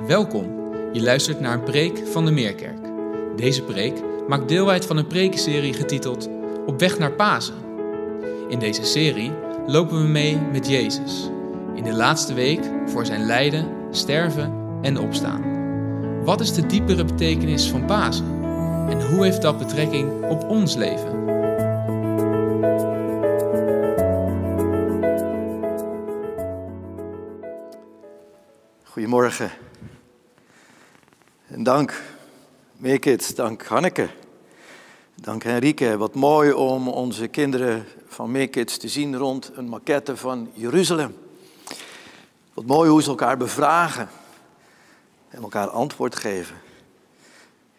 Welkom. Je luistert naar een preek van de Meerkerk. Deze preek maakt deel uit van een prekenserie getiteld Op weg naar Pasen. In deze serie lopen we mee met Jezus. In de laatste week voor zijn lijden, sterven en opstaan. Wat is de diepere betekenis van Pasen? En hoe heeft dat betrekking op ons leven? Goedemorgen. En dank, Meerkids, dank Hanneke. Dank Henrike. Wat mooi om onze kinderen van Meerkids te zien rond een maquette van Jeruzalem. Wat mooi hoe ze elkaar bevragen en elkaar antwoord geven.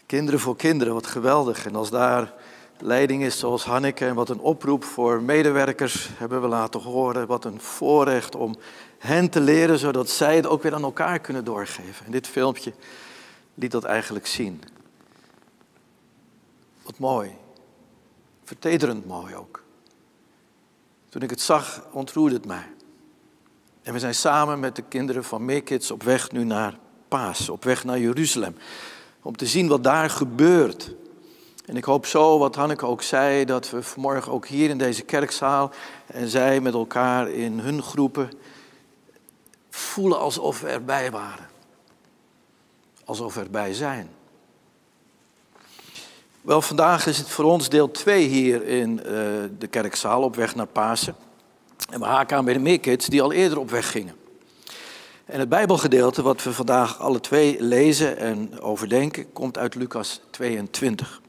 Kinderen voor kinderen, wat geweldig. En als daar leiding is zoals Hanneke en wat een oproep voor medewerkers hebben we laten horen. Wat een voorrecht om hen te leren, zodat zij het ook weer aan elkaar kunnen doorgeven. En dit filmpje liet dat eigenlijk zien. Wat mooi. Vertederend mooi ook. Toen ik het zag, ontroerde het mij. En we zijn samen met de kinderen van Meekids op weg nu naar Paas, op weg naar Jeruzalem. Om te zien wat daar gebeurt. En ik hoop zo, wat Hanneke ook zei, dat we vanmorgen ook hier in deze kerkzaal en zij met elkaar in hun groepen voelen alsof we erbij waren. Alsof erbij zijn. Wel, vandaag is het voor ons deel 2 hier in uh, de kerkzaal op weg naar Pasen. En we haken aan bij de meerkids die al eerder op weg gingen. En het Bijbelgedeelte wat we vandaag alle twee lezen en overdenken, komt uit Lucas 22.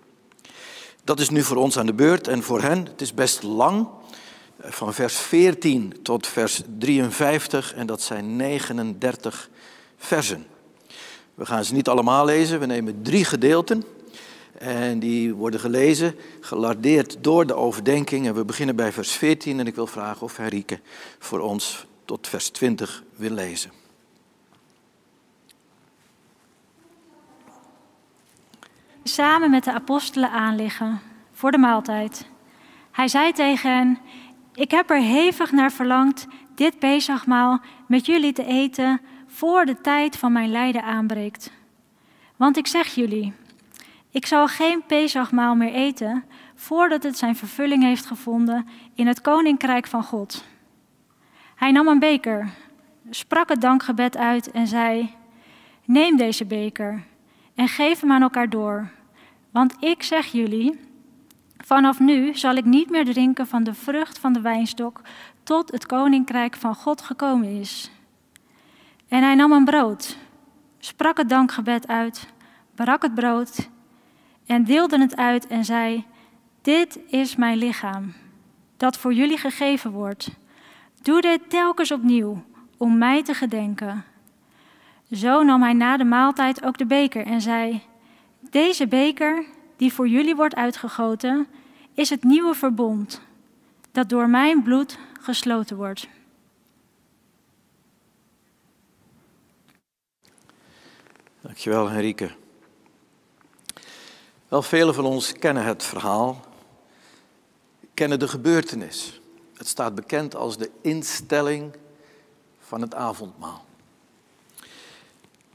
Dat is nu voor ons aan de beurt en voor hen. Het is best lang, van vers 14 tot vers 53 en dat zijn 39 versen. We gaan ze niet allemaal lezen, we nemen drie gedeelten en die worden gelezen, gelardeerd door de overdenking en we beginnen bij vers 14 en ik wil vragen of Henrike voor ons tot vers 20 wil lezen. Samen met de apostelen aanliggen voor de maaltijd. Hij zei tegen hen: ik heb er hevig naar verlangd dit Pesachmaal met jullie te eten voor de tijd van mijn lijden aanbreekt. Want ik zeg jullie, ik zal geen Pesachmaal meer eten voordat het zijn vervulling heeft gevonden in het koninkrijk van God. Hij nam een beker, sprak het dankgebed uit en zei: Neem deze beker en geef hem aan elkaar door. Want ik zeg jullie, Vanaf nu zal ik niet meer drinken van de vrucht van de wijnstok tot het koninkrijk van God gekomen is. En hij nam een brood, sprak het dankgebed uit, brak het brood en deelde het uit en zei: Dit is mijn lichaam, dat voor jullie gegeven wordt. Doe dit telkens opnieuw om mij te gedenken. Zo nam hij na de maaltijd ook de beker en zei: Deze beker die voor jullie wordt uitgegoten, is het nieuwe verbond dat door mijn bloed gesloten wordt. Dankjewel, Henrike. Wel, velen van ons kennen het verhaal, kennen de gebeurtenis. Het staat bekend als de instelling van het avondmaal.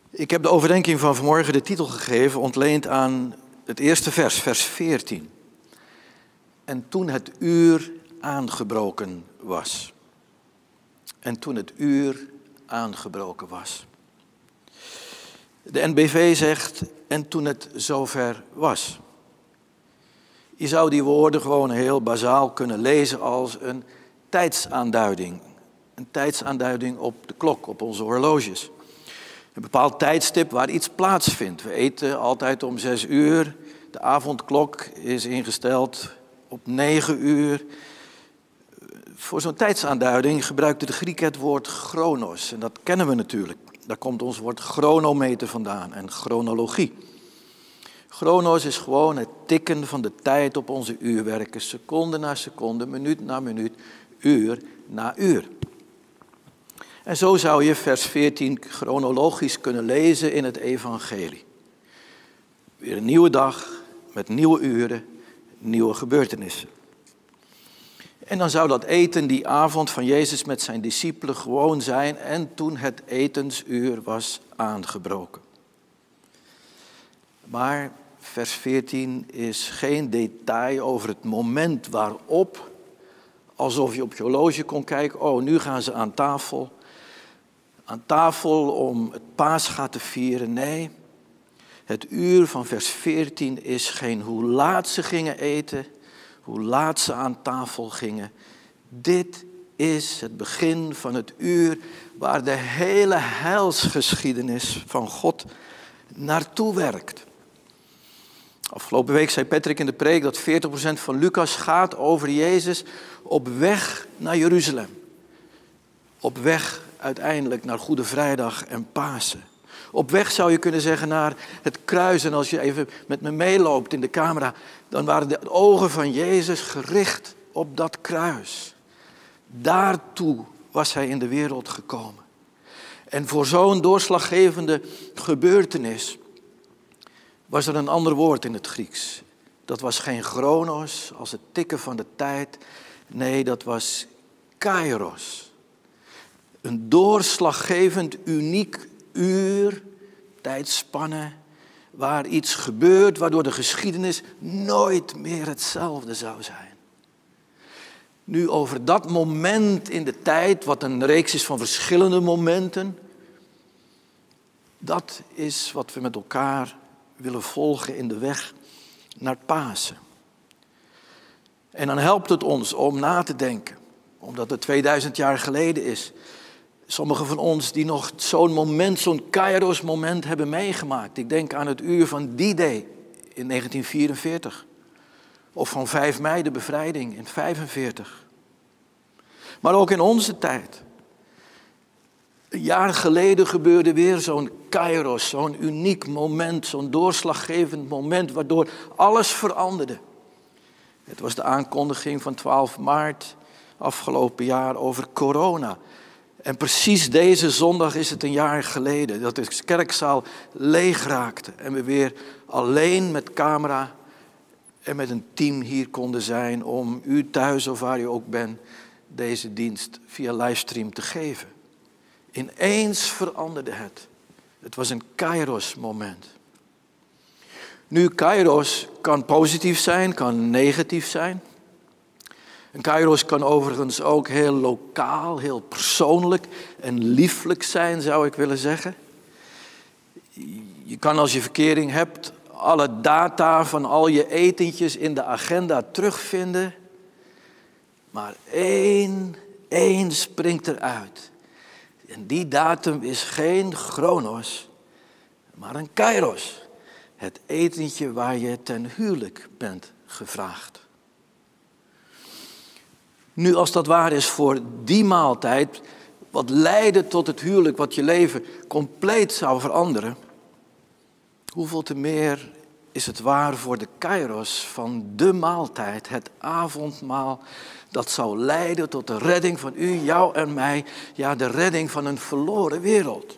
Ik heb de overdenking van vanmorgen de titel gegeven, ontleend aan het eerste vers, vers 14. En toen het uur aangebroken was. En toen het uur aangebroken was. De NBV zegt, en toen het zover was. Je zou die woorden gewoon heel bazaal kunnen lezen als een tijdsaanduiding. Een tijdsaanduiding op de klok, op onze horloges. Een bepaald tijdstip waar iets plaatsvindt. We eten altijd om zes uur. De avondklok is ingesteld op negen uur. Voor zo'n tijdsaanduiding gebruikte de Griek het woord chronos. En dat kennen we natuurlijk. Daar komt ons woord chronometer vandaan en chronologie. Chronos is gewoon het tikken van de tijd op onze uurwerken, seconde na seconde, minuut na minuut, uur na uur. En zo zou je vers 14 chronologisch kunnen lezen in het evangelie. Weer een nieuwe dag met nieuwe uren, nieuwe gebeurtenissen. En dan zou dat eten die avond van Jezus met zijn discipelen gewoon zijn en toen het etensuur was aangebroken. Maar vers 14 is geen detail over het moment waarop, alsof je op je horloge kon kijken, oh nu gaan ze aan tafel. Aan tafel om het paascha te vieren. Nee, het uur van vers 14 is geen hoe laat ze gingen eten, hoe laat ze aan tafel gingen. Dit is het begin van het uur waar de hele heilsgeschiedenis van God naartoe werkt. Afgelopen week zei Patrick in de preek dat 40% van Lucas gaat over Jezus op weg naar Jeruzalem. Op weg uiteindelijk naar Goede Vrijdag en Pasen. Op weg zou je kunnen zeggen naar het kruis. En als je even met me meeloopt in de camera, dan waren de ogen van Jezus gericht op dat kruis. Daartoe was hij in de wereld gekomen. En voor zo'n doorslaggevende gebeurtenis was er een ander woord in het Grieks. Dat was geen chronos, als het tikken van de tijd. Nee, dat was kairos. Een doorslaggevend, uniek uur, tijdspanne, waar iets gebeurt waardoor de geschiedenis nooit meer hetzelfde zou zijn. Nu over dat moment in de tijd, wat een reeks is van verschillende momenten, dat is wat we met elkaar willen volgen in de weg naar Pasen. En dan helpt het ons om na te denken, omdat het 2000 jaar geleden is. Sommigen van ons die nog zo'n moment, zo'n Kairos moment hebben meegemaakt. Ik denk aan het uur van die day in 1944. Of van 5 mei de bevrijding in 45. Maar ook in onze tijd. Een jaar geleden gebeurde weer zo'n kairos, zo'n uniek moment, zo'n doorslaggevend moment waardoor alles veranderde. Het was de aankondiging van 12 maart afgelopen jaar over corona. En precies deze zondag is het een jaar geleden dat de kerkzaal leeg raakte en we weer alleen met camera en met een team hier konden zijn om u thuis of waar u ook bent deze dienst via livestream te geven. Ineens veranderde het. Het was een kairos moment. Nu, kairos kan positief zijn, kan negatief zijn. Een kairos kan overigens ook heel lokaal, heel persoonlijk en lieflijk zijn, zou ik willen zeggen. Je kan als je verkering hebt alle data van al je etentjes in de agenda terugvinden. Maar één, één springt eruit. En die datum is geen chronos, maar een kairos. Het etentje waar je ten huwelijk bent gevraagd. Nu, als dat waar is voor die maaltijd, wat leidde tot het huwelijk, wat je leven compleet zou veranderen, hoeveel te meer is het waar voor de kairos van de maaltijd, het avondmaal, dat zou leiden tot de redding van u, jou en mij, ja, de redding van een verloren wereld.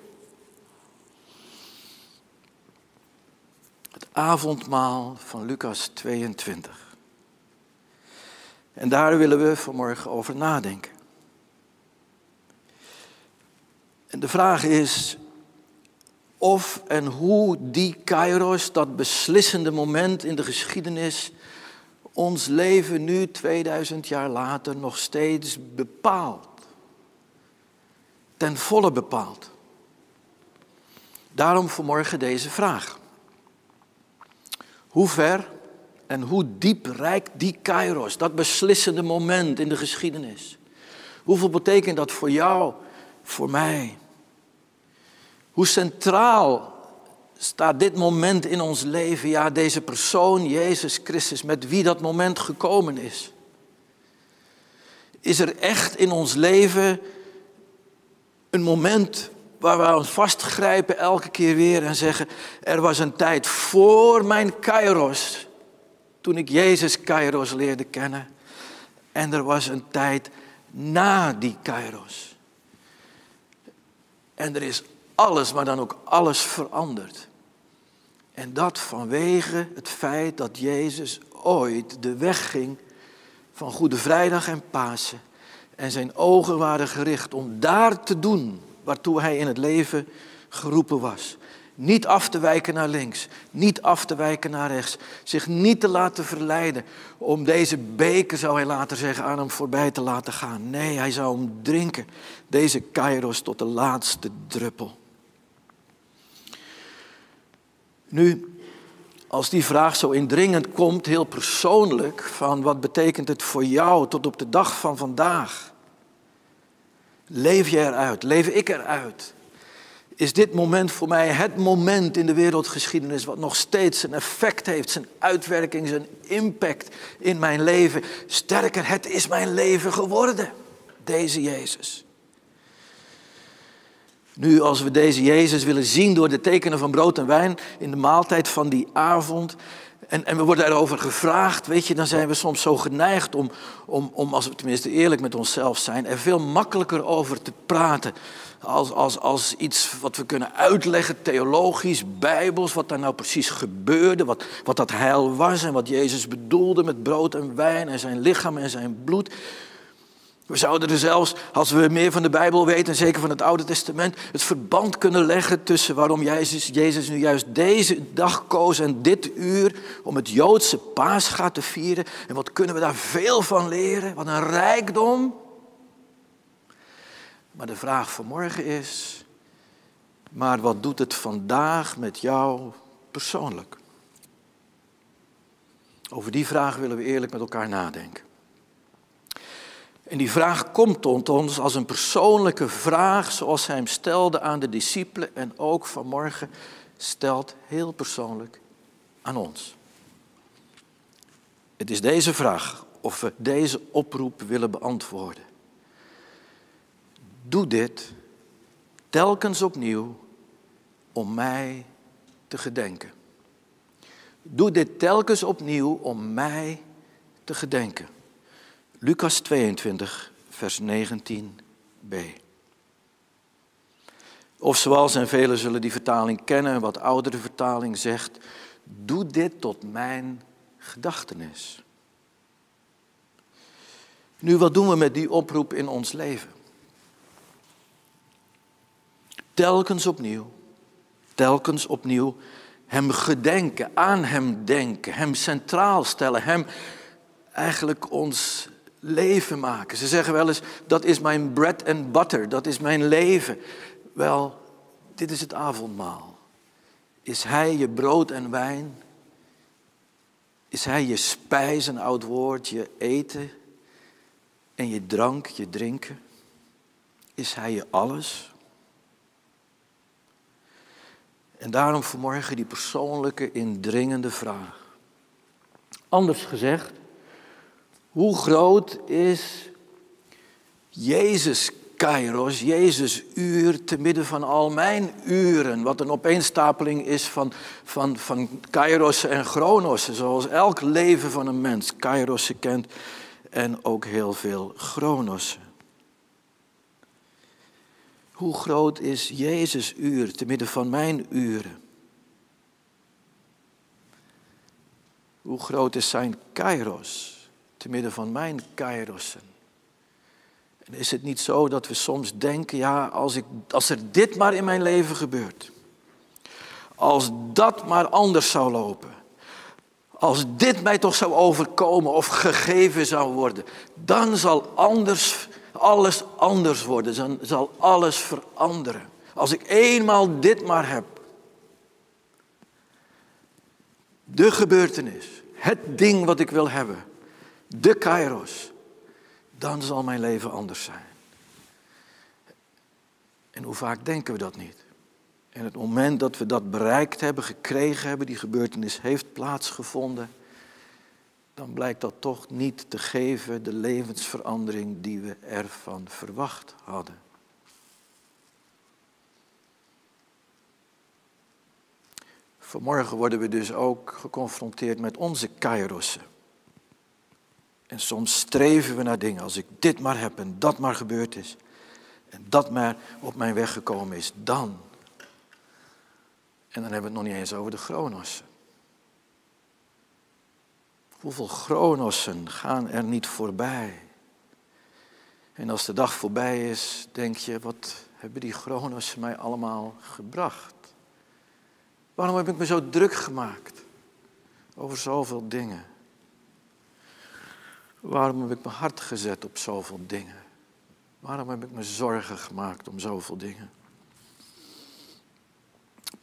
Het avondmaal van Lucas 22. En daar willen we vanmorgen over nadenken. En de vraag is of en hoe die kairos, dat beslissende moment in de geschiedenis, ons leven nu 2000 jaar later nog steeds bepaalt. Ten volle bepaalt. Daarom vanmorgen deze vraag. Hoe ver en hoe diep reikt die kairos, dat beslissende moment in de geschiedenis? Hoeveel betekent dat voor jou, voor mij? Hoe centraal staat dit moment in ons leven, ja, deze persoon, Jezus Christus, met wie dat moment gekomen is? Is er echt in ons leven een moment waar we ons vastgrijpen elke keer weer en zeggen, er was een tijd voor mijn kairos, toen ik Jezus kairos leerde kennen. En er was een tijd na die kairos. En er is alles, maar dan ook alles veranderd. En dat vanwege het feit dat Jezus ooit de weg ging van Goede Vrijdag en Pasen. En zijn ogen waren gericht om daar te doen waartoe hij in het leven geroepen was. Niet af te wijken naar links, niet af te wijken naar rechts. Zich niet te laten verleiden om deze beker, zou hij later zeggen, aan hem voorbij te laten gaan. Nee, hij zou hem drinken, deze kairos tot de laatste druppel. Nu, als die vraag zo indringend komt, heel persoonlijk, van wat betekent het voor jou tot op de dag van vandaag? Leef je eruit? Leef ik eruit? Is dit moment voor mij het moment in de wereldgeschiedenis wat nog steeds een effect heeft, zijn uitwerking, zijn impact in mijn leven? Sterker, het is mijn leven geworden, deze Jezus. Nu, als we deze Jezus willen zien door de tekenen van brood en wijn in de maaltijd van die avond, en, en we worden erover gevraagd, weet je, dan zijn we soms zo geneigd om, om, om, als we tenminste eerlijk met onszelf zijn, er veel makkelijker over te praten. Als, als, als iets wat we kunnen uitleggen, theologisch, bijbels, wat daar nou precies gebeurde, wat, wat dat heil was en wat Jezus bedoelde met brood en wijn en zijn lichaam en zijn bloed. We zouden er zelfs, als we meer van de Bijbel weten, zeker van het Oude Testament, het verband kunnen leggen tussen waarom Jezus, Jezus nu juist deze dag koos en dit uur om het Joodse paascha te vieren. En wat kunnen we daar veel van leren? Wat een rijkdom. Maar de vraag van morgen is, maar wat doet het vandaag met jou persoonlijk? Over die vraag willen we eerlijk met elkaar nadenken. En die vraag komt tot ons als een persoonlijke vraag, zoals hij hem stelde aan de discipelen en ook vanmorgen stelt heel persoonlijk aan ons. Het is deze vraag of we deze oproep willen beantwoorden. Doe dit telkens opnieuw om mij te gedenken. Doe dit telkens opnieuw om mij te gedenken. Lucas 22, vers 19b. Of zoals, en velen zullen die vertaling kennen, wat oudere vertaling zegt, doe dit tot mijn gedachtenis. Nu, wat doen we met die oproep in ons leven? Telkens opnieuw, telkens opnieuw Hem gedenken, aan Hem denken, Hem centraal stellen, Hem eigenlijk ons leven maken. Ze zeggen wel eens, dat is mijn bread and butter, dat is mijn leven. Wel, dit is het avondmaal. Is Hij je brood en wijn? Is Hij je spijs, een oud woord, je eten en je drank, je drinken? Is Hij je alles? En daarom vanmorgen die persoonlijke, indringende vraag. Anders gezegd, hoe groot is Jezus Kairos, Jezus uur, te midden van al mijn uren? Wat een opeenstapeling is van, van, van Kairos en Chronos, zoals elk leven van een mens Kairos kent en ook heel veel Chronos. Hoe groot is Jezus uur te midden van mijn uren? Hoe groot is zijn kairos te midden van mijn kairossen? En is het niet zo dat we soms denken, ja, als, ik, als er dit maar in mijn leven gebeurt, als dat maar anders zou lopen, als dit mij toch zou overkomen of gegeven zou worden, dan zal anders alles anders worden, dan zal alles veranderen. Als ik eenmaal dit maar heb. De gebeurtenis, het ding wat ik wil hebben, de kairos, dan zal mijn leven anders zijn. En hoe vaak denken we dat niet? En het moment dat we dat bereikt hebben, gekregen hebben, die gebeurtenis heeft plaatsgevonden, dan blijkt dat toch niet te geven de levensverandering die we ervan verwacht hadden. Vanmorgen worden we dus ook geconfronteerd met onze kairossen. En soms streven we naar dingen. Als ik dit maar heb en dat maar gebeurd is. En dat maar op mijn weg gekomen is, dan. En dan hebben we het nog niet eens over de chronossen. Hoeveel chronossen gaan er niet voorbij? En als de dag voorbij is, denk je, wat hebben die chronossen mij allemaal gebracht? Waarom heb ik me zo druk gemaakt over zoveel dingen? Waarom heb ik mijn hart gezet op zoveel dingen? Waarom heb ik me zorgen gemaakt om zoveel dingen?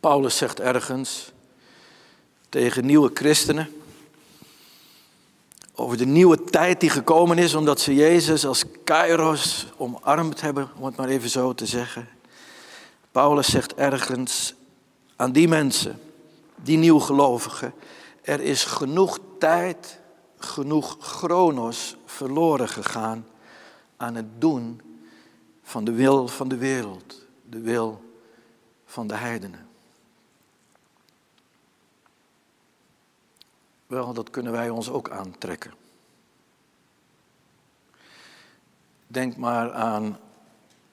Paulus zegt ergens tegen nieuwe christenen over de nieuwe tijd die gekomen is omdat ze Jezus als Kairos omarmd hebben, om het maar even zo te zeggen. Paulus zegt ergens aan die mensen, die nieuwgelovigen, er is genoeg tijd, genoeg chronos verloren gegaan aan het doen van de wil van de wereld, de wil van de heidenen. Wel, dat kunnen wij ons ook aantrekken. Denk maar aan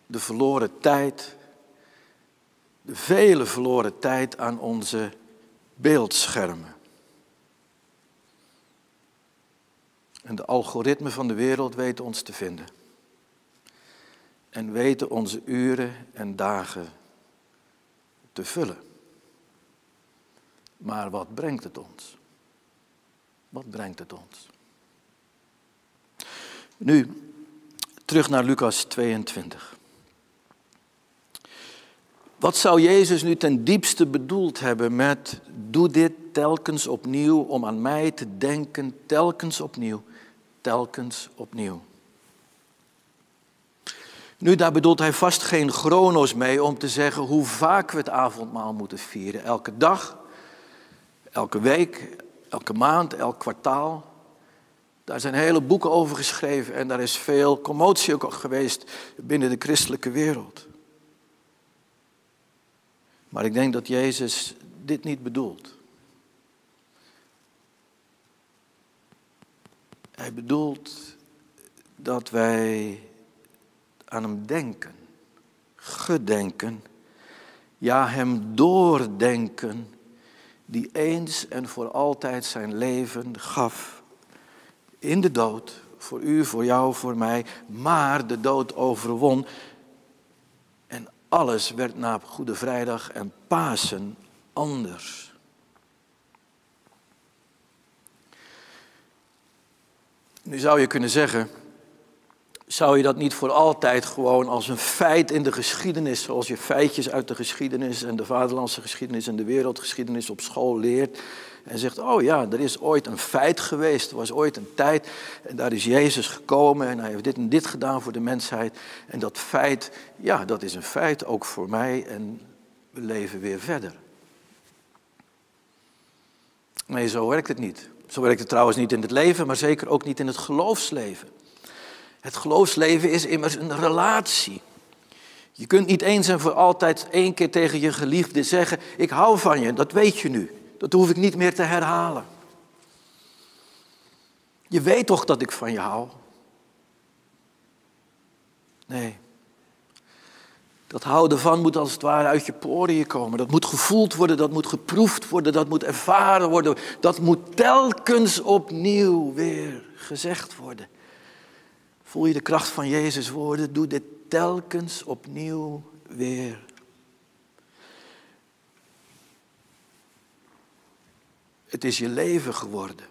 de verloren tijd, de vele verloren tijd aan onze beeldschermen. En de algoritmen van de wereld weten ons te vinden. En weten onze uren en dagen te vullen. Maar wat brengt het ons? Wat brengt het ons? Nu, terug naar Lucas 22. Wat zou Jezus nu ten diepste bedoeld hebben met doe dit telkens opnieuw om aan mij te denken, telkens opnieuw, telkens opnieuw. Nu, daar bedoelt hij vast geen chrono's mee om te zeggen hoe vaak we het avondmaal moeten vieren. Elke dag, elke week, elke maand, elk kwartaal. Daar zijn hele boeken over geschreven en daar is veel commotie ook geweest binnen de christelijke wereld. Maar ik denk dat Jezus dit niet bedoelt. Hij bedoelt dat wij aan hem denken, gedenken, ja hem doordenken die eens en voor altijd zijn leven gaf in de dood, voor u, voor jou, voor mij, maar de dood overwon. En alles werd na Goede Vrijdag en Pasen anders. Nu zou je kunnen zeggen, zou je dat niet voor altijd gewoon als een feit in de geschiedenis, zoals je feitjes uit de geschiedenis en de vaderlandse geschiedenis en de wereldgeschiedenis op school leert, en zegt, oh ja, er is ooit een feit geweest, er was ooit een tijd en daar is Jezus gekomen en hij heeft dit en dit gedaan voor de mensheid. En dat feit, ja, dat is een feit ook voor mij en we leven weer verder. Nee, zo werkt het niet. Zo werkt het trouwens niet in het leven, maar zeker ook niet in het geloofsleven. Het geloofsleven is immers een relatie. Je kunt niet eens en voor altijd één keer tegen je geliefde zeggen: Ik hou van je, dat weet je nu. Dat hoef ik niet meer te herhalen. Je weet toch dat ik van je hou? Nee. Dat houden van moet als het ware uit je poriën komen. Dat moet gevoeld worden, dat moet geproefd worden, dat moet ervaren worden. Dat moet telkens opnieuw weer gezegd worden. Voel je de kracht van Jezus woorden? Doe dit telkens opnieuw weer. Het is je leven geworden.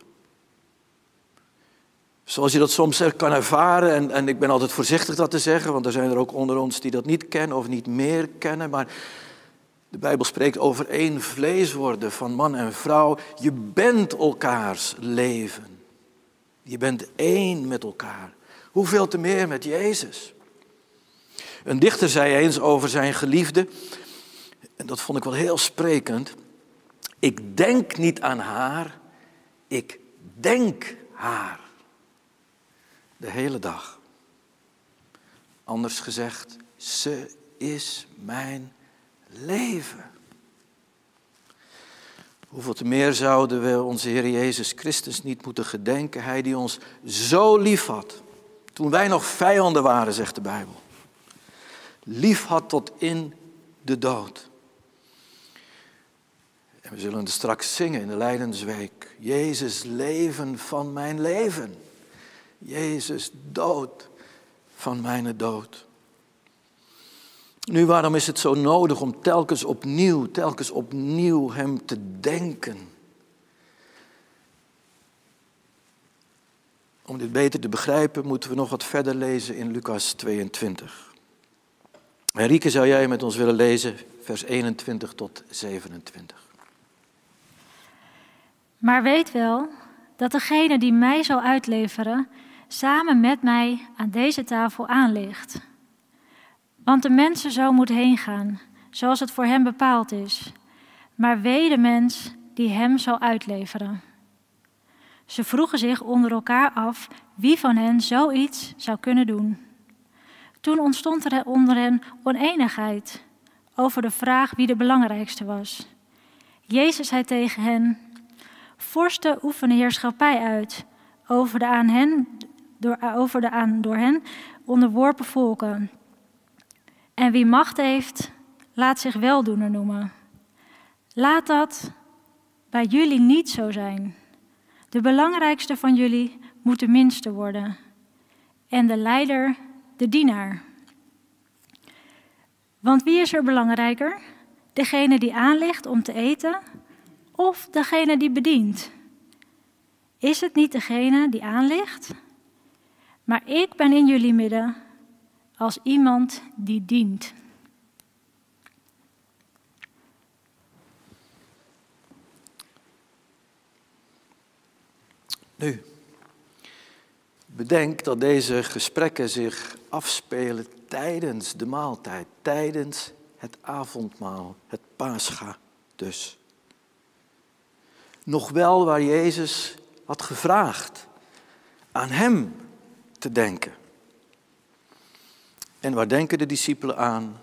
Zoals je dat soms kan ervaren, en, en ik ben altijd voorzichtig dat te zeggen, want er zijn er ook onder ons die dat niet kennen of niet meer kennen, maar de Bijbel spreekt over één vlees worden van man en vrouw. Je bent elkaars leven. Je bent één met elkaar. Hoeveel te meer met Jezus. Een dichter zei eens over zijn geliefde, en dat vond ik wel heel sprekend. Ik denk niet aan haar, ik denk haar. De hele dag. Anders gezegd, ze is mijn leven. Hoeveel te meer zouden we onze Heer Jezus Christus niet moeten gedenken, Hij die ons zo lief had, toen wij nog vijanden waren, zegt de Bijbel. Lief had tot in de dood. En we zullen straks zingen in de Lijdensweek. Jezus, leven van mijn leven. Jezus, dood van mijn dood. Nu, waarom is het zo nodig om telkens opnieuw, telkens opnieuw Hem te denken? Om dit beter te begrijpen, moeten we nog wat verder lezen in Lucas 22. Henrike, zou jij met ons willen lezen, vers 21 tot 27. Maar weet wel dat degene die mij zal uitleveren, samen met mij aan deze tafel aanligt. Want de mensen zo moet heen gaan, zoals het voor hem bepaald is. Maar wee de mens die hem zal uitleveren. Ze vroegen zich onder elkaar af wie van hen zoiets zou kunnen doen. Toen ontstond er onder hen oneenigheid over de vraag wie de belangrijkste was. Jezus zei tegen hen: Vorsten oefenen heerschappij uit over de aan hen, door, over de aan door hen onderworpen volken. En wie macht heeft, laat zich weldoener noemen. Laat dat bij jullie niet zo zijn. De belangrijkste van jullie moet de minste worden. En de leider de dienaar. Want wie is er belangrijker? Degene die aanlegt om te eten of degene die bedient? Is het niet degene die aanligt? Maar ik ben in jullie midden als iemand die dient. Nu, bedenk dat deze gesprekken zich afspelen tijdens de maaltijd, tijdens het avondmaal, het paascha dus. Nog wel waar Jezus had gevraagd aan hem te denken. En waar denken de discipelen aan?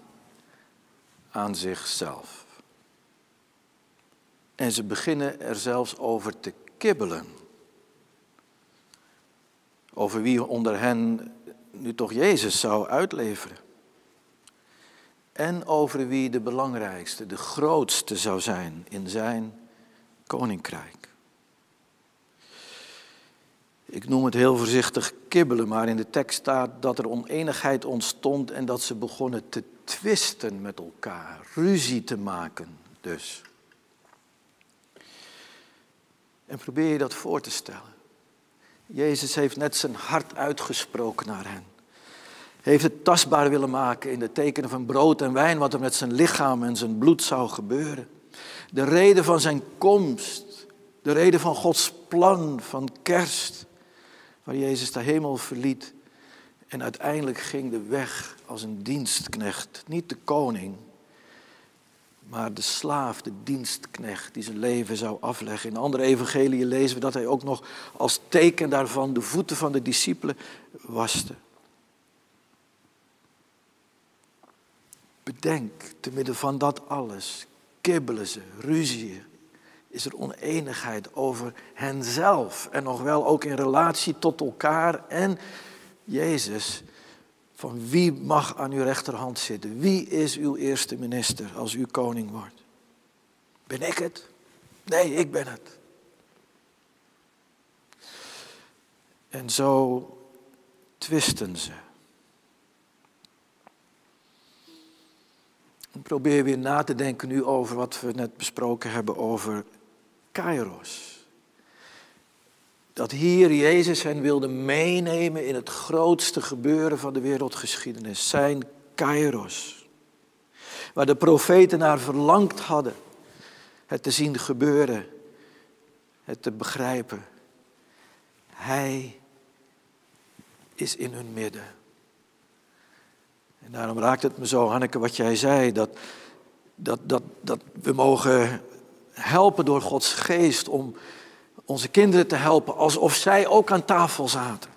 Aan zichzelf. En ze beginnen er zelfs over te kibbelen. Over wie onder hen nu toch Jezus zou uitleveren. En over wie de belangrijkste, de grootste zou zijn in zijn koninkrijk. Ik noem het heel voorzichtig kibbelen, maar in de tekst staat dat er oneenigheid ontstond en dat ze begonnen te twisten met elkaar, ruzie te maken dus. En probeer je dat voor te stellen. Jezus heeft net zijn hart uitgesproken naar hen. Heeft het tastbaar willen maken in de tekenen van brood en wijn, wat er met zijn lichaam en zijn bloed zou gebeuren. De reden van zijn komst, de reden van Gods plan van kerst, waar Jezus de hemel verliet en uiteindelijk ging de weg als een dienstknecht, niet de koning, maar de slaaf, de dienstknecht die zijn leven zou afleggen. In andere evangeliën lezen we dat hij ook nog als teken daarvan de voeten van de discipelen waste. Bedenk, te midden van dat alles, kibbelen ze, ruzieën, is er oneenigheid over henzelf en nog wel ook in relatie tot elkaar en Jezus. Van wie mag aan uw rechterhand zitten? Wie is uw eerste minister als u koning wordt? Ben ik het? Nee, ik ben het. En zo twisten ze. Ik probeer weer na te denken nu over wat we net besproken hebben over Kairos. Dat hier Jezus hen wilde meenemen in het grootste gebeuren van de wereldgeschiedenis, zijn Kairos. Waar de profeten naar verlangd hadden het te zien gebeuren, het te begrijpen. Hij is in hun midden. En daarom raakt het me zo, Hanneke, wat jij zei, dat, dat, dat, dat we mogen helpen door Gods geest om onze kinderen te helpen alsof zij ook aan tafel zaten.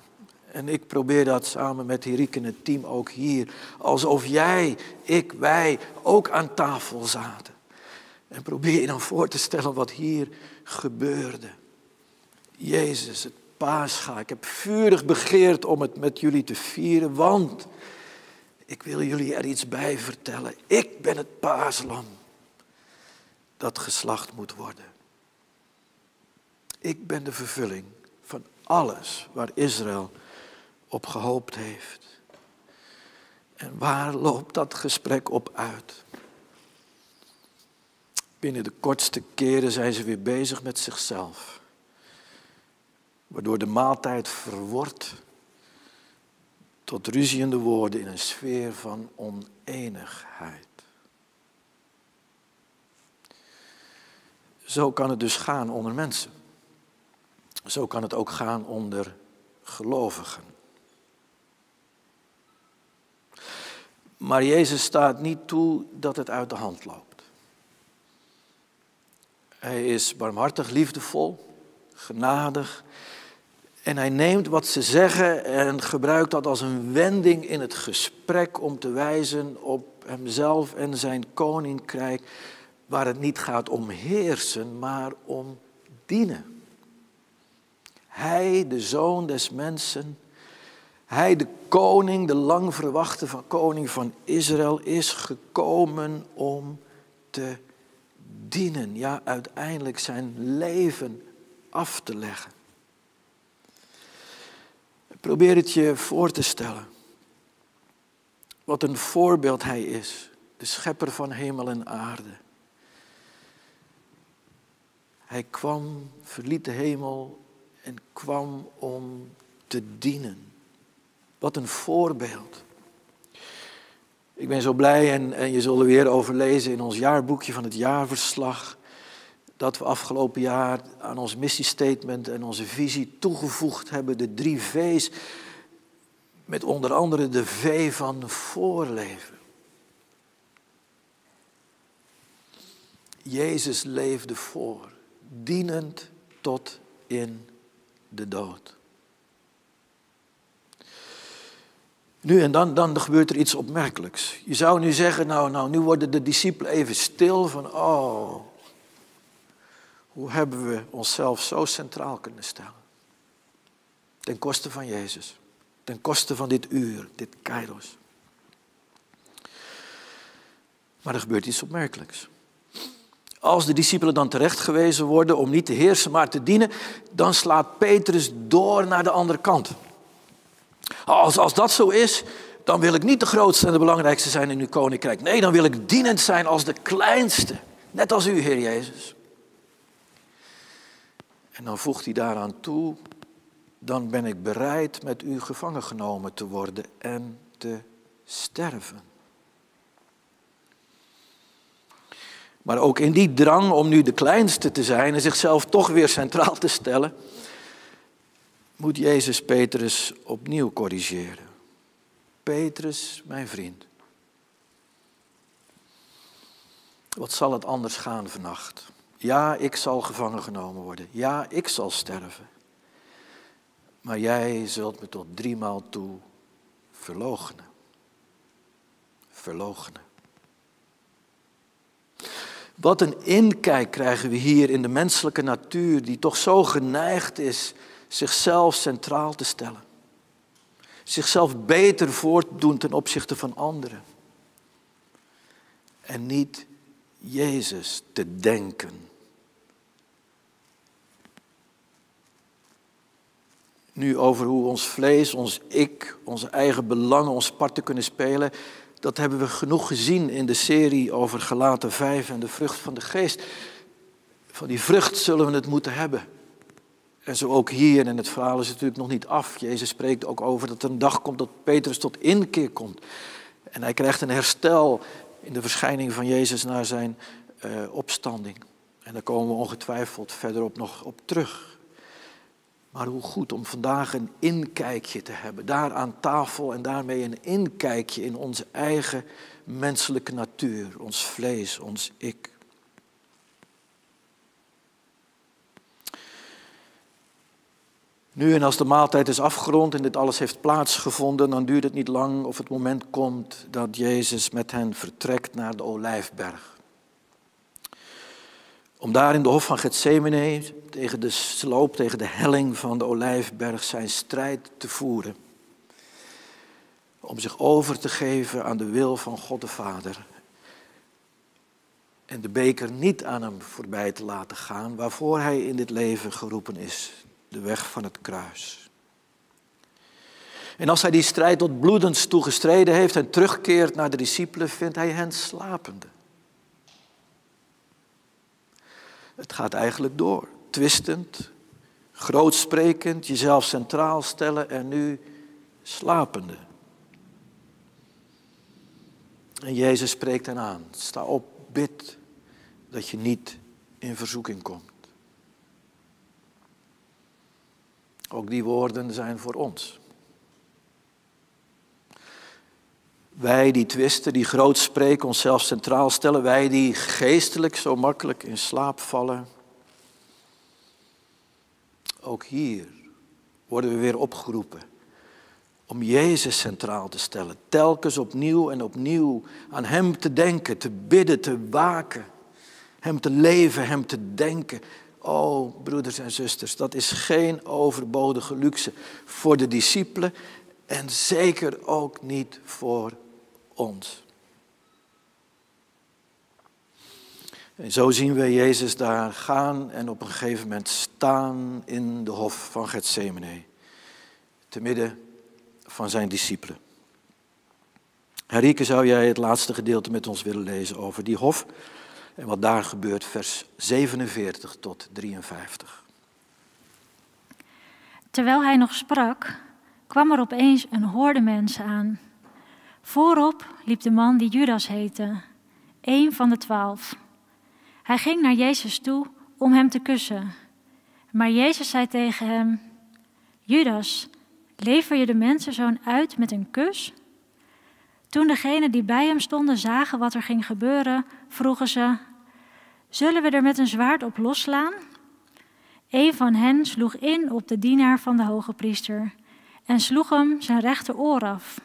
En ik probeer dat samen met Hierike en het team ook hier. Alsof jij, ik, wij ook aan tafel zaten. En probeer je dan voor te stellen wat hier gebeurde. Jezus, het paascha. Ik heb vurig begeerd om het met jullie te vieren, want ik wil jullie er iets bij vertellen. Ik ben het paaslam. dat geslacht moet worden. Ik ben de vervulling van alles waar Israël op gehoopt heeft. En waar loopt dat gesprek op uit? Binnen de kortste keren zijn ze weer bezig met zichzelf. Waardoor de maaltijd verwordt tot ruziende woorden in een sfeer van oneenigheid. Zo kan het dus gaan onder mensen. Zo kan het ook gaan onder gelovigen. Maar Jezus staat niet toe dat het uit de hand loopt. Hij is barmhartig, liefdevol, genadig. En hij neemt wat ze zeggen en gebruikt dat als een wending in het gesprek om te wijzen op hemzelf en zijn koninkrijk, waar het niet gaat om heersen, maar om dienen. Hij, de zoon des mensen, hij, de koning, de lang verwachte van koning van Israël, is gekomen om te dienen. Ja, uiteindelijk zijn leven af te leggen. Probeer het je voor te stellen. Wat een voorbeeld hij is, de schepper van hemel en aarde. Hij kwam, verliet de hemel en kwam om te dienen. Wat een voorbeeld. Ik ben zo blij en, en je zult er weer over lezen in ons jaarboekje van het jaarverslag. Dat we afgelopen jaar aan ons missiestatement en onze visie toegevoegd hebben de drie V's. Met onder andere de V van voorleven. Jezus leefde voor, dienend tot in de dood. Nu en dan, dan gebeurt er iets opmerkelijks. Je zou nu zeggen, nou, nou, nu worden de discipelen even stil van, oh, hoe hebben we onszelf zo centraal kunnen stellen? Ten koste van Jezus, ten koste van dit uur, dit kairos. Maar er gebeurt iets opmerkelijks. Als de discipelen dan terechtgewezen worden om niet te heersen, maar te dienen, dan slaat Petrus door naar de andere kant. Als, als dat zo is, dan wil ik niet de grootste en de belangrijkste zijn in uw koninkrijk. Nee, dan wil ik dienend zijn als de kleinste. Net als u, Heer Jezus. En dan voegt hij daaraan toe, dan ben ik bereid met u gevangen genomen te worden en te sterven. Maar ook in die drang om nu de kleinste te zijn en zichzelf toch weer centraal te stellen, moet Jezus Petrus opnieuw corrigeren. Petrus, mijn vriend. Wat zal het anders gaan vannacht? Ja, ik zal gevangen genomen worden. Ja, ik zal sterven. Maar jij zult me tot driemaal toe verloochenen. Verloochenen. Wat een inkijk krijgen we hier in de menselijke natuur, die toch zo geneigd is zichzelf centraal te stellen. Zichzelf beter voortdoen ten opzichte van anderen. En niet Jezus te denken. Nu over hoe ons vlees, ons ik, onze eigen belangen ons parten kunnen spelen. Dat hebben we genoeg gezien in de serie over gelaten 5 en de vrucht van de geest. Van die vrucht zullen we het moeten hebben. En zo ook hier, en het verhaal is natuurlijk nog niet af. Jezus spreekt ook over dat er een dag komt dat Petrus tot inkeer komt. En hij krijgt een herstel in de verschijning van Jezus naar zijn uh, opstanding. En daar komen we ongetwijfeld verderop nog op terug. Maar hoe goed om vandaag een inkijkje te hebben. Daar aan tafel en daarmee een inkijkje in onze eigen menselijke natuur. Ons vlees, ons ik. Nu en als de maaltijd is afgerond en dit alles heeft plaatsgevonden, dan duurt het niet lang of het moment komt dat Jezus met hen vertrekt naar de Olijfberg. Om daar in de hof van Gethsemane tegen de sloop, tegen de helling van de Olijfberg zijn strijd te voeren. Om zich over te geven aan de wil van God de Vader. en de beker niet aan hem voorbij te laten gaan waarvoor hij in dit leven geroepen is, de weg van het kruis. En als hij die strijd tot bloedens toegestreden heeft en terugkeert naar de discipelen, vindt hij hen slapende. Het gaat eigenlijk door, twistend, grootsprekend, jezelf centraal stellen en nu slapende. En Jezus spreekt hen aan. Sta op, bid dat je niet in verzoeking komt. Ook die woorden zijn voor ons. Wij die twisten, die groot spreken, onszelf centraal stellen, wij die geestelijk zo makkelijk in slaap vallen. Ook hier worden we weer opgeroepen om Jezus centraal te stellen. Telkens opnieuw en opnieuw aan Hem te denken, te bidden, te waken. Hem te leven, Hem te denken. Oh, broeders en zusters, dat is geen overbodige luxe voor de discipelen en zeker ook niet voor ons. En zo zien we Jezus daar gaan en op een gegeven moment staan in de hof van Gethsemane. Te midden van zijn discipelen. Henrike, zou jij het laatste gedeelte met ons willen lezen over die hof en wat daar gebeurt, vers 47 tot 53. Terwijl hij nog sprak, kwam er opeens een horde mensen aan. Voorop liep de man die Judas heette, een van de twaalf. Hij ging naar Jezus toe om hem te kussen. Maar Jezus zei tegen hem: Judas, lever je de mensenzoon uit met een kus? Toen degenen die bij hem stonden zagen wat er ging gebeuren, vroegen ze: Zullen we er met een zwaard op losslaan? Een van hen sloeg in op de dienaar van de hoge priester en sloeg hem zijn rechteroor af.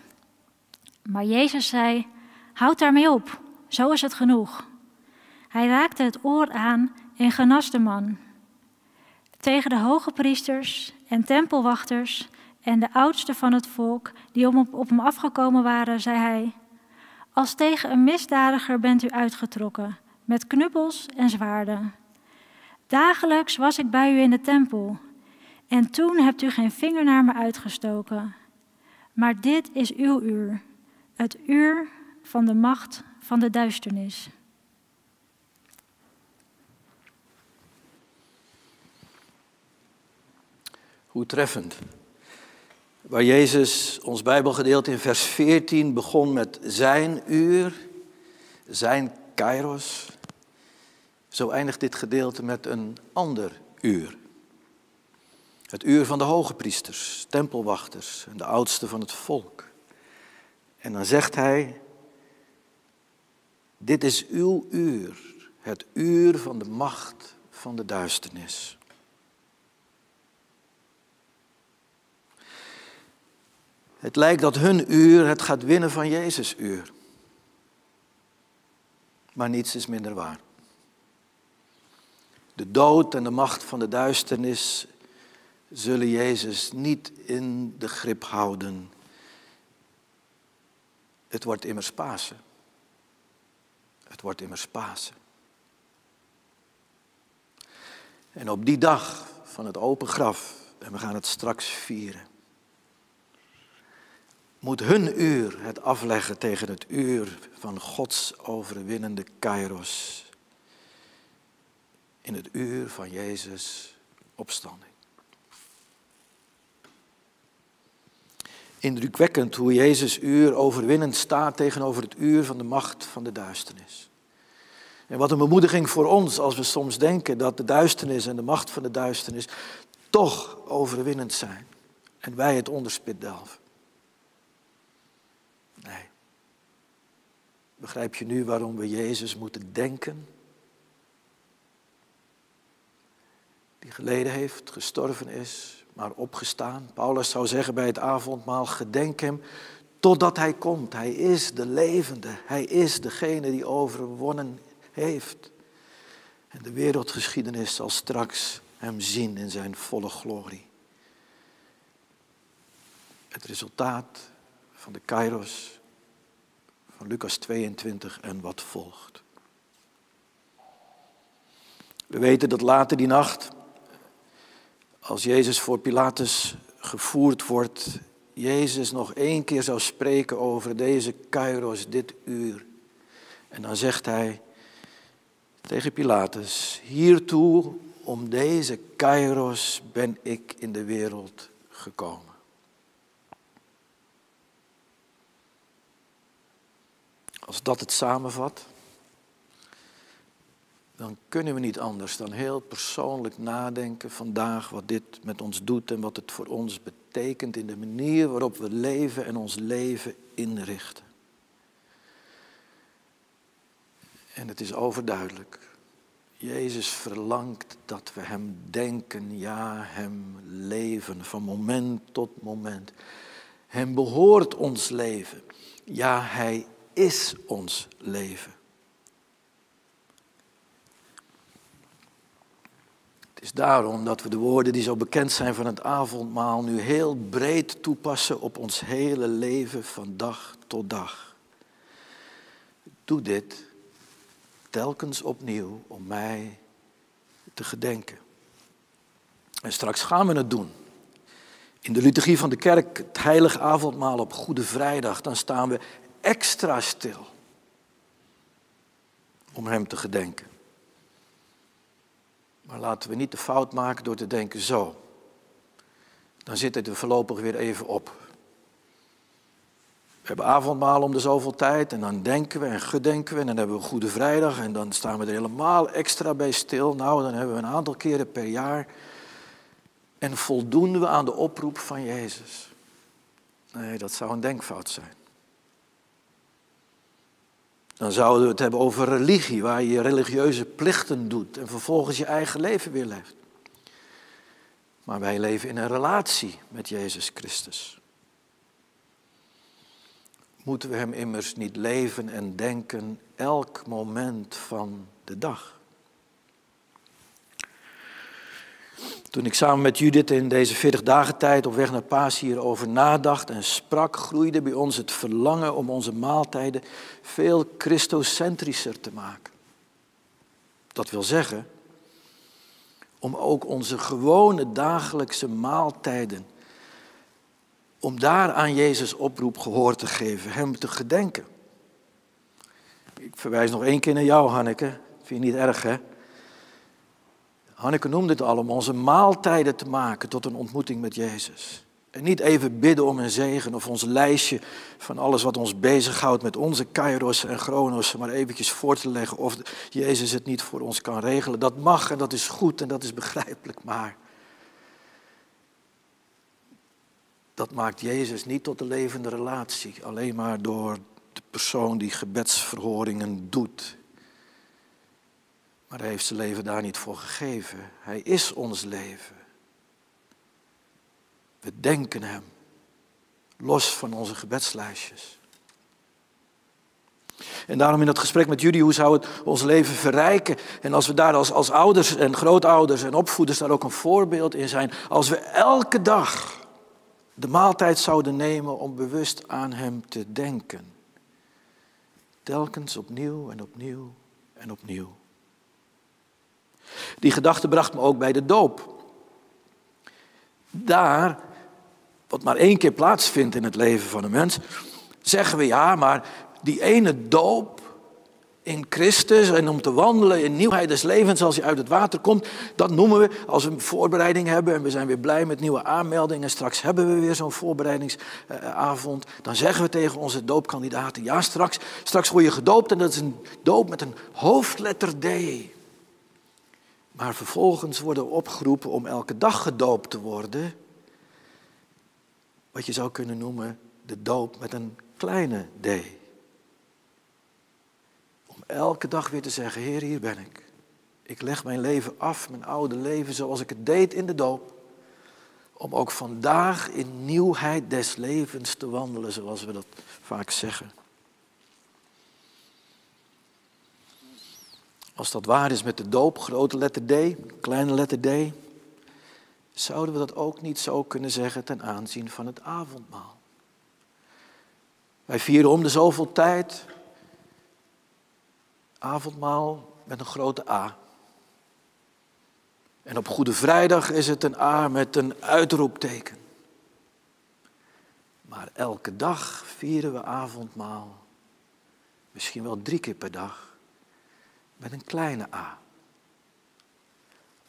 Maar Jezus zei: Houd daarmee op, zo is het genoeg. Hij raakte het oor aan en genas de man. Tegen de hoge priesters en tempelwachters en de oudsten van het volk die op hem afgekomen waren, zei hij: Als tegen een misdadiger bent u uitgetrokken, met knuppels en zwaarden. Dagelijks was ik bij u in de tempel, en toen hebt u geen vinger naar me uitgestoken. Maar dit is uw uur, het uur van de macht van de duisternis. Hoe treffend. Waar Jezus ons Bijbelgedeelte in vers 14 begon met zijn uur, zijn kairos. Zo eindigt dit gedeelte met een ander uur. Het uur van de hoge priesters, tempelwachters en de oudsten van het volk. En dan zegt hij, dit is uw uur, het uur van de macht van de duisternis. Het lijkt dat hun uur het gaat winnen van Jezus' uur. Maar niets is minder waar. De dood en de macht van de duisternis zullen Jezus niet in de grip houden. Het wordt immers Pasen. Het wordt immers Pasen. En op die dag van het open graf, en we gaan het straks vieren, moet hun uur het afleggen tegen het uur van Gods overwinnende kairos. In het uur van Jezus opstanding. Indrukwekkend hoe Jezus uur overwinnend staat tegenover het uur van de macht van de duisternis. En wat een bemoediging voor ons als we soms denken dat de duisternis en de macht van de duisternis toch overwinnend zijn. En wij het onderspit delven. Nee. Begrijp je nu waarom we Jezus moeten denken? Die geleden heeft, gestorven is, maar opgestaan. Paulus zou zeggen bij het avondmaal, gedenk hem totdat hij komt. Hij is de levende, hij is degene die overwonnen heeft. En de wereldgeschiedenis zal straks hem zien in zijn volle glorie. Het resultaat van de Kairos van Lucas 22 en wat volgt. We weten dat later die nacht, als Jezus voor Pilatus gevoerd wordt, Jezus nog één keer zou spreken over deze kairos, dit uur. En dan zegt hij tegen Pilatus, hiertoe om deze kairos ben ik in de wereld gekomen. Als dat het samenvat, dan kunnen we niet anders dan heel persoonlijk nadenken vandaag wat dit met ons doet en wat het voor ons betekent in de manier waarop we leven en ons leven inrichten. En het is overduidelijk. Jezus verlangt dat we Hem denken, ja, Hem leven, van moment tot moment. Hem behoort ons leven. Ja, Hij is ons leven. Is daarom dat we de woorden die zo bekend zijn van het avondmaal nu heel breed toepassen op ons hele leven van dag tot dag. Doe dit telkens opnieuw om mij te gedenken. En straks gaan we het doen. In de liturgie van de kerk, het heilige avondmaal op Goede Vrijdag, dan staan we extra stil om Hem te gedenken. Maar laten we niet de fout maken door te denken zo. Dan zit het voorlopig weer even op. We hebben avondmaal om de zoveel tijd en dan denken we en gedenken we en dan hebben we Goede Vrijdag en dan staan we er helemaal extra bij stil. Nou, dan hebben we een aantal keren per jaar en voldoen we aan de oproep van Jezus. Nee, dat zou een denkfout zijn. Dan zouden we het hebben over religie, waar je religieuze plichten doet en vervolgens je eigen leven weer leeft. Maar wij leven in een relatie met Jezus Christus. Moeten we Hem immers niet leven en denken elk moment van de dag? Toen ik samen met Judith in deze 40 dagen tijd op weg naar Paas hierover nadacht en sprak, groeide bij ons het verlangen om onze maaltijden veel christocentrischer te maken. Dat wil zeggen, om ook onze gewone dagelijkse maaltijden, om daar aan Jezus oproep gehoor te geven, Hem te gedenken. Ik verwijs nog één keer naar jou, Hanneke. Vind je niet erg, hè? Hanneke noemde het al om onze maaltijden te maken tot een ontmoeting met Jezus. En niet even bidden om een zegen of ons lijstje van alles wat ons bezighoudt met onze kairos en chronos, maar eventjes voor te leggen of Jezus het niet voor ons kan regelen. Dat mag en dat is goed en dat is begrijpelijk, maar dat maakt Jezus niet tot een levende relatie, alleen maar door de persoon die gebedsverhoringen doet maar hij heeft zijn leven daar niet voor gegeven. Hij is ons leven. We denken hem, los van onze gebedslijstjes. En daarom in dat gesprek met jullie, hoe zou het ons leven verrijken? En als we daar als, als ouders en grootouders en opvoeders daar ook een voorbeeld in zijn. Als we elke dag de maaltijd zouden nemen om bewust aan Hem te denken. Telkens opnieuw en opnieuw en opnieuw. Die gedachte bracht me ook bij de doop. Daar, wat maar één keer plaatsvindt in het leven van een mens, zeggen we ja, maar die ene doop in Christus en om te wandelen in nieuwheid des levens als je uit het water komt, dat noemen we als we een voorbereiding hebben en we zijn weer blij met nieuwe aanmeldingen. Straks hebben we weer zo'n voorbereidingsavond. Dan zeggen we tegen onze doopkandidaten, ja straks, straks word je gedoopt en dat is een doop met een hoofdletter D. Maar vervolgens worden opgeroepen om elke dag gedoopt te worden. Wat je zou kunnen noemen de doop met een kleine d. Om elke dag weer te zeggen, Heer, hier ben ik. Ik leg mijn leven af, mijn oude leven, zoals ik het deed in de doop. Om ook vandaag in nieuwheid des levens te wandelen, zoals we dat vaak zeggen. Als dat waar is met de doop, grote letter D, kleine letter D, zouden we dat ook niet zo kunnen zeggen ten aanzien van het avondmaal. Wij vieren om de zoveel tijd avondmaal met een grote A. En op Goede Vrijdag is het een A met een uitroepteken. Maar elke dag vieren we avondmaal, misschien wel drie keer per dag, met een kleine A.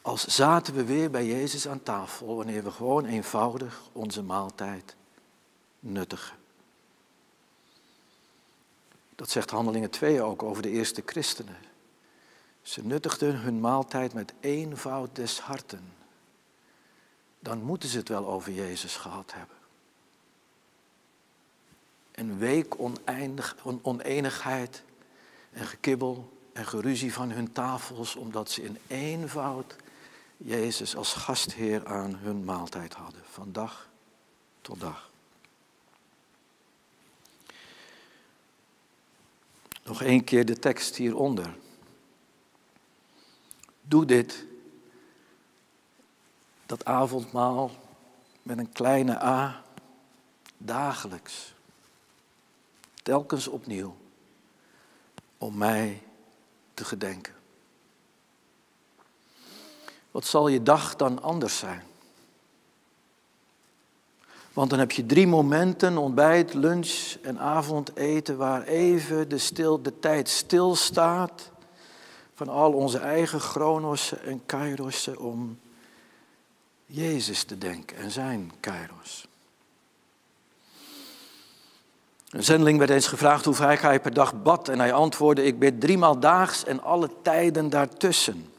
Als zaten we weer bij Jezus aan tafel wanneer we gewoon eenvoudig onze maaltijd nuttigen. Dat zegt Handelingen 2 ook over de eerste christenen. Ze nuttigden hun maaltijd met eenvoud des harten. Dan moeten ze het wel over Jezus gehad hebben. Een week oneindig, oneenigheid en gekibbel en geruzie van hun tafels, omdat ze in eenvoud Jezus als gastheer aan hun maaltijd hadden, van dag tot dag. Nog één keer de tekst hieronder. Doe dit, dat avondmaal met een kleine a, dagelijks, telkens opnieuw, om mij te gedenken. Wat zal je dag dan anders zijn? Want dan heb je drie momenten, ontbijt, lunch en avondeten, waar even de, stil, de tijd stilstaat van al onze eigen chronossen en kairossen om Jezus te denken en zijn kairos. Een zendeling werd eens gevraagd hoe vaak hij per dag bad en hij antwoordde, ik bid driemaal daags en alle tijden daartussen.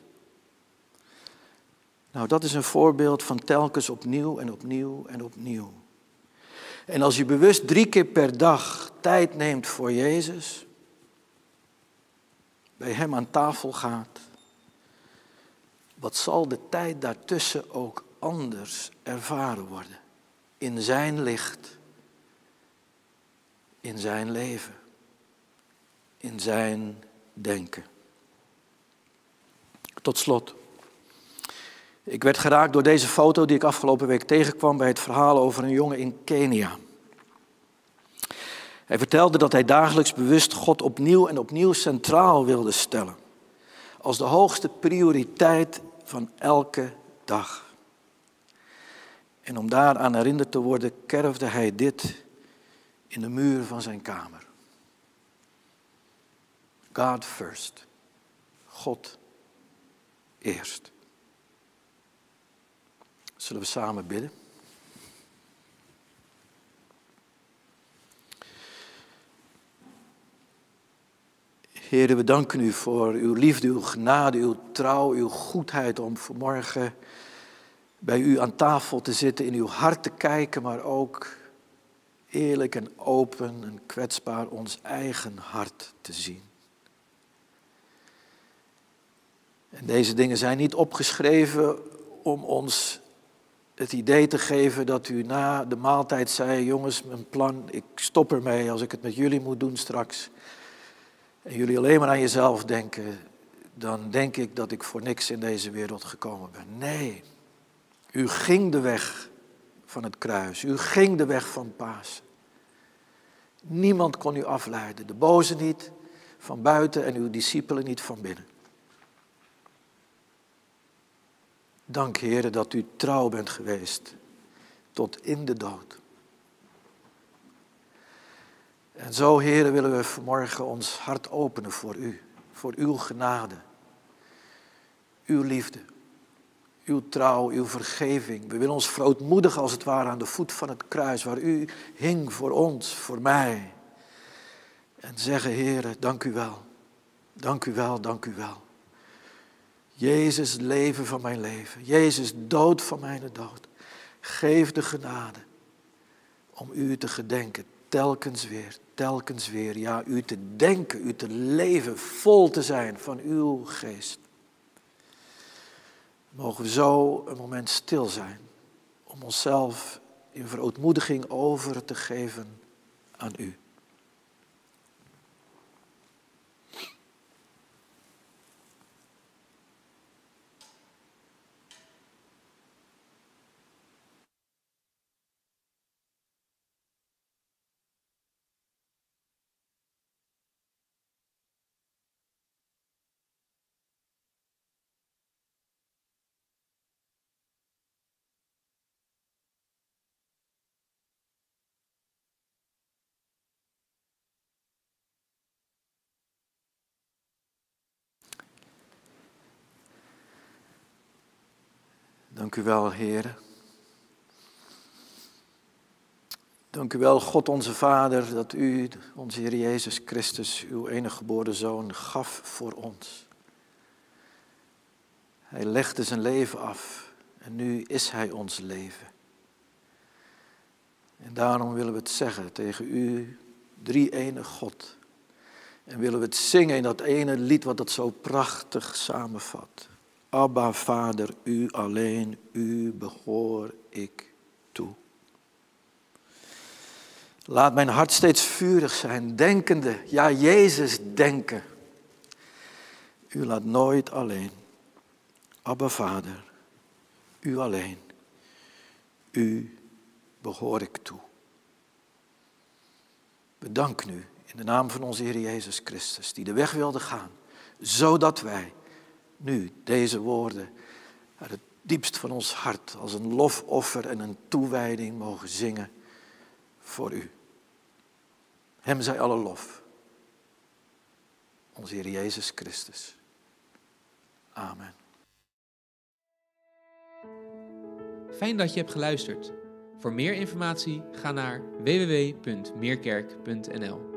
Nou, dat is een voorbeeld van telkens opnieuw en opnieuw en opnieuw. En als je bewust drie keer per dag tijd neemt voor Jezus, bij Hem aan tafel gaat, wat zal de tijd daartussen ook anders ervaren worden? In Zijn licht, in Zijn leven, in Zijn denken. Tot slot. Ik werd geraakt door deze foto die ik afgelopen week tegenkwam bij het verhaal over een jongen in Kenia. Hij vertelde dat hij dagelijks bewust God opnieuw en opnieuw centraal wilde stellen. Als de hoogste prioriteit van elke dag. En om daaraan herinnerd te worden, kerfde hij dit in de muur van zijn kamer. God first. God eerst. Zullen we samen bidden? Heren, we danken u voor uw liefde, uw genade, uw trouw, uw goedheid om vanmorgen bij u aan tafel te zitten, in uw hart te kijken, maar ook eerlijk en open en kwetsbaar ons eigen hart te zien. En deze dingen zijn niet opgeschreven om ons het idee te geven dat u na de maaltijd zei, jongens, mijn plan, ik stop ermee als ik het met jullie moet doen straks. En jullie alleen maar aan jezelf denken, dan denk ik dat ik voor niks in deze wereld gekomen ben. Nee, u ging de weg van het kruis, u ging de weg van Paas. Niemand kon u afleiden, de boze niet van buiten en uw discipelen niet van binnen. Dank, Heer, dat u trouw bent geweest tot in de dood. En zo, Heer, willen we vanmorgen ons hart openen voor u, voor uw genade, uw liefde, uw trouw, uw vergeving. We willen ons verootmoedigen als het ware aan de voet van het kruis waar u hing voor ons, voor mij. En zeggen, Heer, dank u wel, dank u wel, dank u wel. Jezus, leven van mijn leven. Jezus, dood van mijn dood. Geef de genade om u te gedenken, telkens weer, telkens weer. Ja, u te denken, u te leven, vol te zijn van uw geest. Mogen we zo een moment stil zijn om onszelf in verootmoediging over te geven aan u. Dank u wel, Heer. Dank u wel, God onze Vader, dat u, onze Heer Jezus Christus, uw enige geboren Zoon, gaf voor ons. Hij legde zijn leven af en nu is Hij ons leven. En daarom willen we het zeggen tegen u, drie ene God. En willen we het zingen in dat ene lied wat dat zo prachtig samenvat. Abba, Vader, u alleen, u behoor ik toe. Laat mijn hart steeds vurig zijn, denkende, ja, Jezus denken. U laat nooit alleen. Abba, Vader, u alleen, u behoor ik toe. Bedank nu in de naam van onze Heer Jezus Christus, die de weg wilde gaan, zodat wij nu deze woorden uit het diepst van ons hart als een lofoffer en een toewijding mogen zingen voor u. Hem zij alle lof. Onze Heer Jezus Christus. Amen. Fijn dat je hebt geluisterd. Voor meer informatie ga naar www.meerkerk.nl.